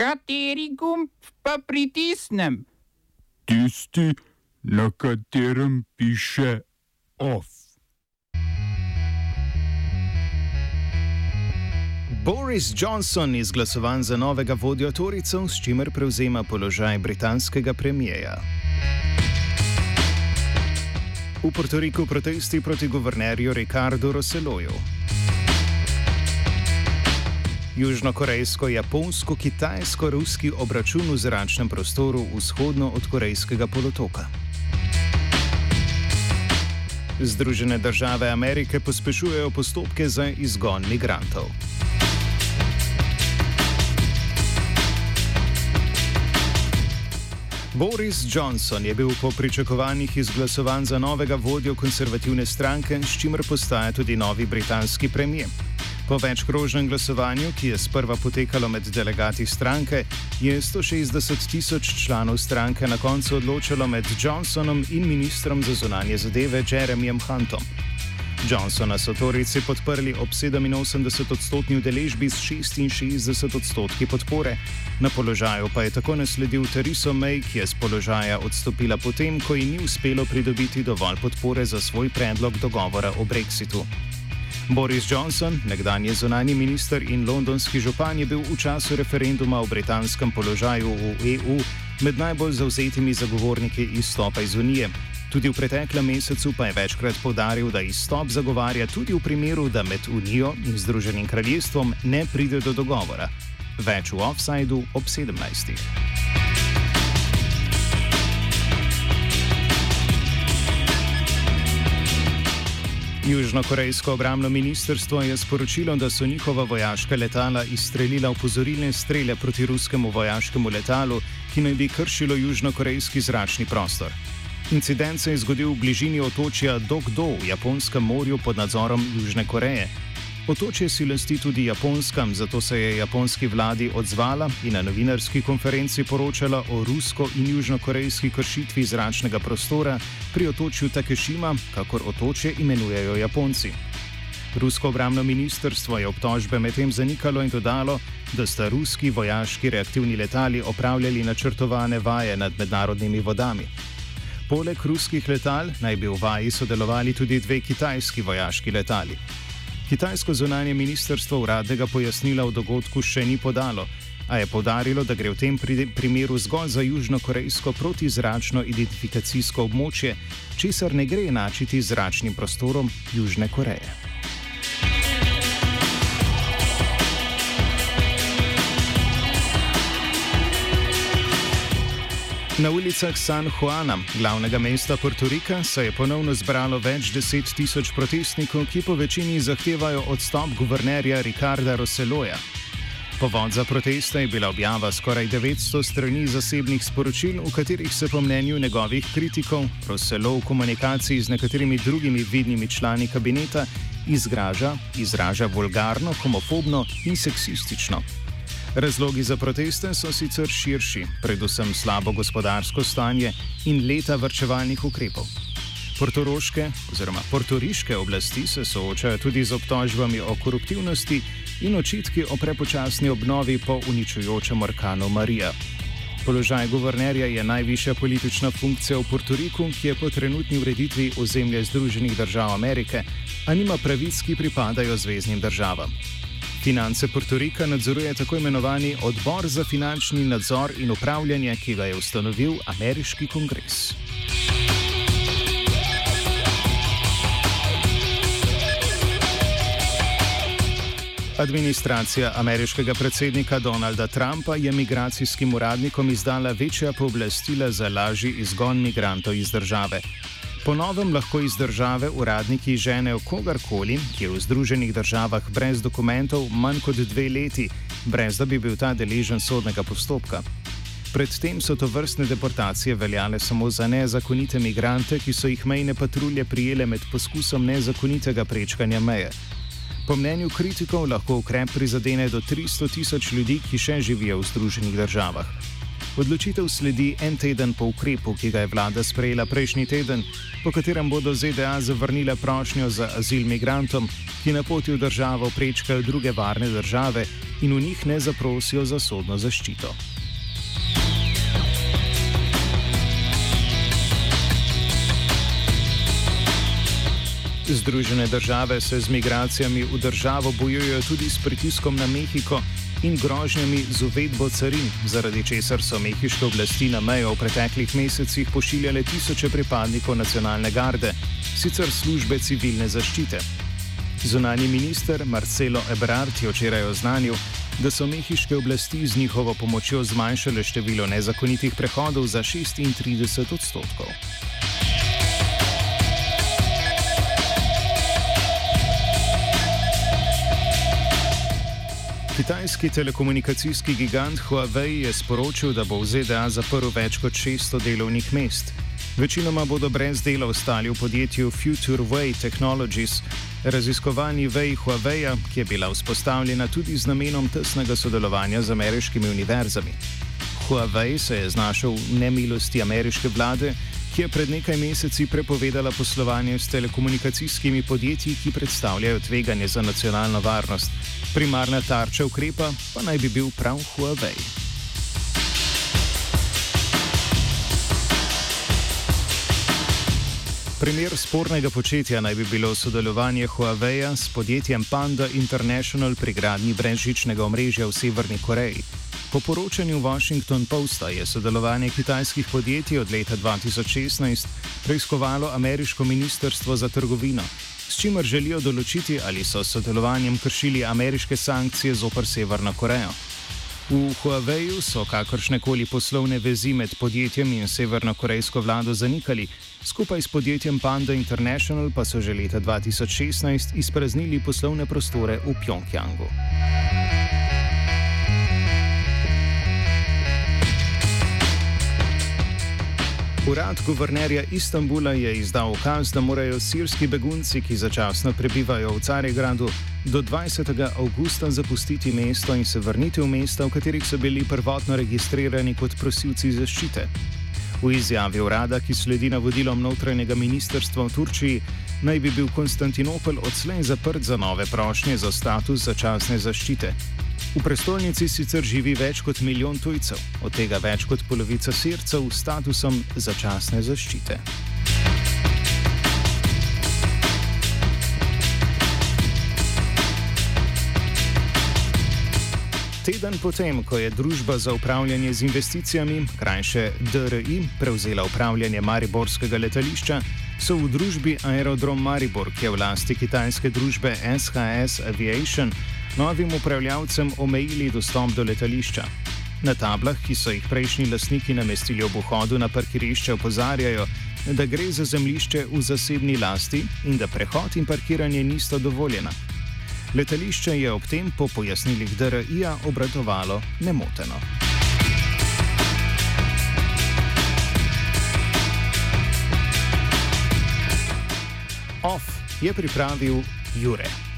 Kateri gumb pa pritisnem? Tisti, na katerem piše OF. Boris Johnson je izglasovan za novega vodjo Toricev, s čimer prevzema položaj britanskega premijeja. V Portoriku protesti proti guvernerju Ricardo Rosseloju. Južnokorejsko-japonsko-kitajsko-ruski obračun v zračnem prostoru vzhodno od Korejskega polotoka. Združene države Amerike pospešujejo postopke za izgon migrantov. Boris Johnson je bil po pričakovanjih izglasovan za novega vodjo konservativne stranke, s čimer postaja tudi novi britanski premijer. Po večkrožnem glasovanju, ki je sprva potekalo med delegati stranke, je 160 tisoč članov stranke na koncu odločilo med Johnsonom in ministrom za zunanje zadeve Jeremyjem Huntom. Johnsona so torici podprli ob 87 odstotni udeležbi s 66 odstotki podpore. Na položaju pa je tako nasledil Theresa May, ki je z položaja odstopila potem, ko ji ni uspelo pridobiti dovolj podpore za svoj predlog dogovora o brexitu. Boris Johnson, nekdanji zunani minister in londonski župan, je bil v času referenduma o britanskem položaju v EU med najbolj zauzetimi zagovorniki izstopa iz Unije. Tudi v preteklem mesecu pa je večkrat podaril, da izstop zagovarja tudi v primeru, da med Unijo in Združenim kraljestvom ne pride do dogovora. Več v offsajdu ob 17. Južnokorejsko obramno ministrstvo je sporočilo, da so njihova vojaška letala izstrelila upozorilne strele proti ruskemu vojaškemu letalu, ki naj bi kršilo južnokorejski zračni prostor. Incident se je zgodil v bližini otočja Dokdo v Japonskem morju pod nadzorom Južne Koreje. Otočje si lasti tudi Japonska, zato se je japonski vladi odzvala in na novinarski konferenci poročala o rusko in južnokorejski kršitvi zračnega prostora pri otočju Takešima, kakor otočje imenujejo Japonci. Rusko obramno ministrstvo je obtožbe medtem zanikalo in dodalo, da sta ruski vojaški reaktivni letali opravljali načrtovane vaje nad mednarodnimi vodami. Poleg ruskih letal naj bi v vaji sodelovali tudi dve kitajski vojaški letali. Kitajsko zunanje ministrstvo uradnega pojasnila o dogodku še ni podalo, a je podarilo, da gre v tem primeru zgolj za južnokorejsko protizračno identifikacijsko območje, česar ne gre enačiti z zračnim prostorom Južne Koreje. Na ulicah San Juana, glavnega mesta Portorika, se je ponovno zbralo več deset tisoč protestnikov, ki po večini zahtevajo odstop guvernerja Ricarda Roseloja. Povod za proteste je bila objava skoraj 900 strani zasebnih sporočil, v katerih se po mnenju njegovih kritikov Roselo v komunikaciji z nekaterimi drugimi vidnimi člani kabineta izraža, izraža vulgarno, homofobno in seksistično. Razlogi za proteste so sicer širši, predvsem slabo gospodarsko stanje in leta vrčevalnih ukrepov. Portoroške oziroma portoriške oblasti se soočajo tudi z obtožbami o koruptivnosti in očitki o prepočasni obnovi po uničujočem orkanu Marija. Položaj guvernerja je najvišja politična funkcija v Portoriku, ki je po trenutni ureditvi ozemlja Združenih držav Amerike, a nima pravic, ki pripadajo zvezdnim državam. Finance Portorika nadzoruje tako imenovani Odbor za finančni nadzor in upravljanje, ki ga je ustanovil ameriški kongres. Administracija ameriškega predsednika Donalda Trumpa je migracijskim uradnikom izdala večja pooblastila za lažji izgon migrantov iz države. Po novem lahko iz države uradniki ženejo kogarkoli, ki je v Združenih državah brez dokumentov manj kot dve leti, brez da bi bil ta deležen sodnega postopka. Predtem so to vrstne deportacije veljale samo za nezakonite migrante, ki so jih mejne patrulje prijele med poskusom nezakonitega prečkanja meje. Po mnenju kritikov lahko ukrep prizadene do 300 tisoč ljudi, ki še živijo v Združenih državah. Odločitev sledi en teden po ukrepu, ki ga je vlada sprejela prejšnji teden, po katerem bodo ZDA zavrnile prošnjo za azil migrantom, ki na poti v državo prečkajo druge varne države in v njih ne zaprosijo za sodno zaščito. Združene države se z migracijami v državo bojujejo tudi s pritiskom na Mehiko in grožnjami z uvedbo carin, zaradi česar so mehiške oblasti na mejo v preteklih mesecih pošiljale tisoče pripadnikov nacionalne garde, sicer službe civilne zaščite. Zunani minister Marcelo Ebrard je včeraj oznanil, da so mehiške oblasti z njihovo pomočjo zmanjšale število nezakonitih prehodov za 36 odstotkov. Kitajski telekomunikacijski gigant Huawei je sporočil, da bo v ZDA zaprl več kot 600 delovnih mest. Večinoma bodo brez dela ostali v podjetju Future Way Technologies, raziskovalni vej Huawei, ki je bila vzpostavljena tudi z namenom tesnega sodelovanja z ameriškimi univerzami. Huawei se je znašel v nemilosti ameriške vlade, ki je pred nekaj meseci prepovedala poslovanje s telekomunikacijskimi podjetji, ki predstavljajo tveganje za nacionalno varnost. Primarna tarča ukrepa pa naj bi bil prav Huawei. Primer spornega početja naj bi bilo sodelovanje Huawei s podjetjem Panda International pri gradnji brezžičnega omrežja v Severni Koreji. Po poročanju Washington Posta je sodelovanje kitajskih podjetij od leta 2016 preiskovalo ameriško ministrstvo za trgovino, s čimer želijo določiti, ali so s sodelovanjem kršili ameriške sankcije zoper Severno Korejo. V Huaweiu so kakršne koli poslovne vezi med podjetjem in severno-korejsko vlado zanikali, skupaj s podjetjem Panda International pa so že leta 2016 izpraznili poslovne prostore v Pjongjangu. Urad guvernerja Istanbula je izdal ukaz, da morajo sirski begunci, ki začasno prebivajo v Carigradu, do 20. avgusta zapustiti mesto in se vrniti v mesta, v katerih so bili prvotno registrirani kot prosilci zaščite. V izjavi urada, ki sledi navodilom notranjega ministrstva v Turčiji, naj bi bil Konstantinopel odslej zaprt za nove prošnje za status začasne zaščite. V prestolnici sicer živi več kot milijon tujcev, od tega več kot polovica sircev s statusom začasne zaščite. Teden potem, ko je družba za upravljanje z investicijami, krajše DRI, prevzela upravljanje Mariborskega letališča, so v družbi Aerodrom Maribor, ki je v lasti kitajske družbe SHS Aviation, novim upravljavcem omejili dostop do letališča. Na tablah, ki so jih prejšnji lastniki namestili ob vhodu na parkirišče, opozarjajo, da gre za zemljišče v zasebni lasti in da prehod in parkiranje nista dovoljena. Letališče je ob tem po pojasnilih DRI-ja obratovalo nemoteno. OF je pripravil Jure.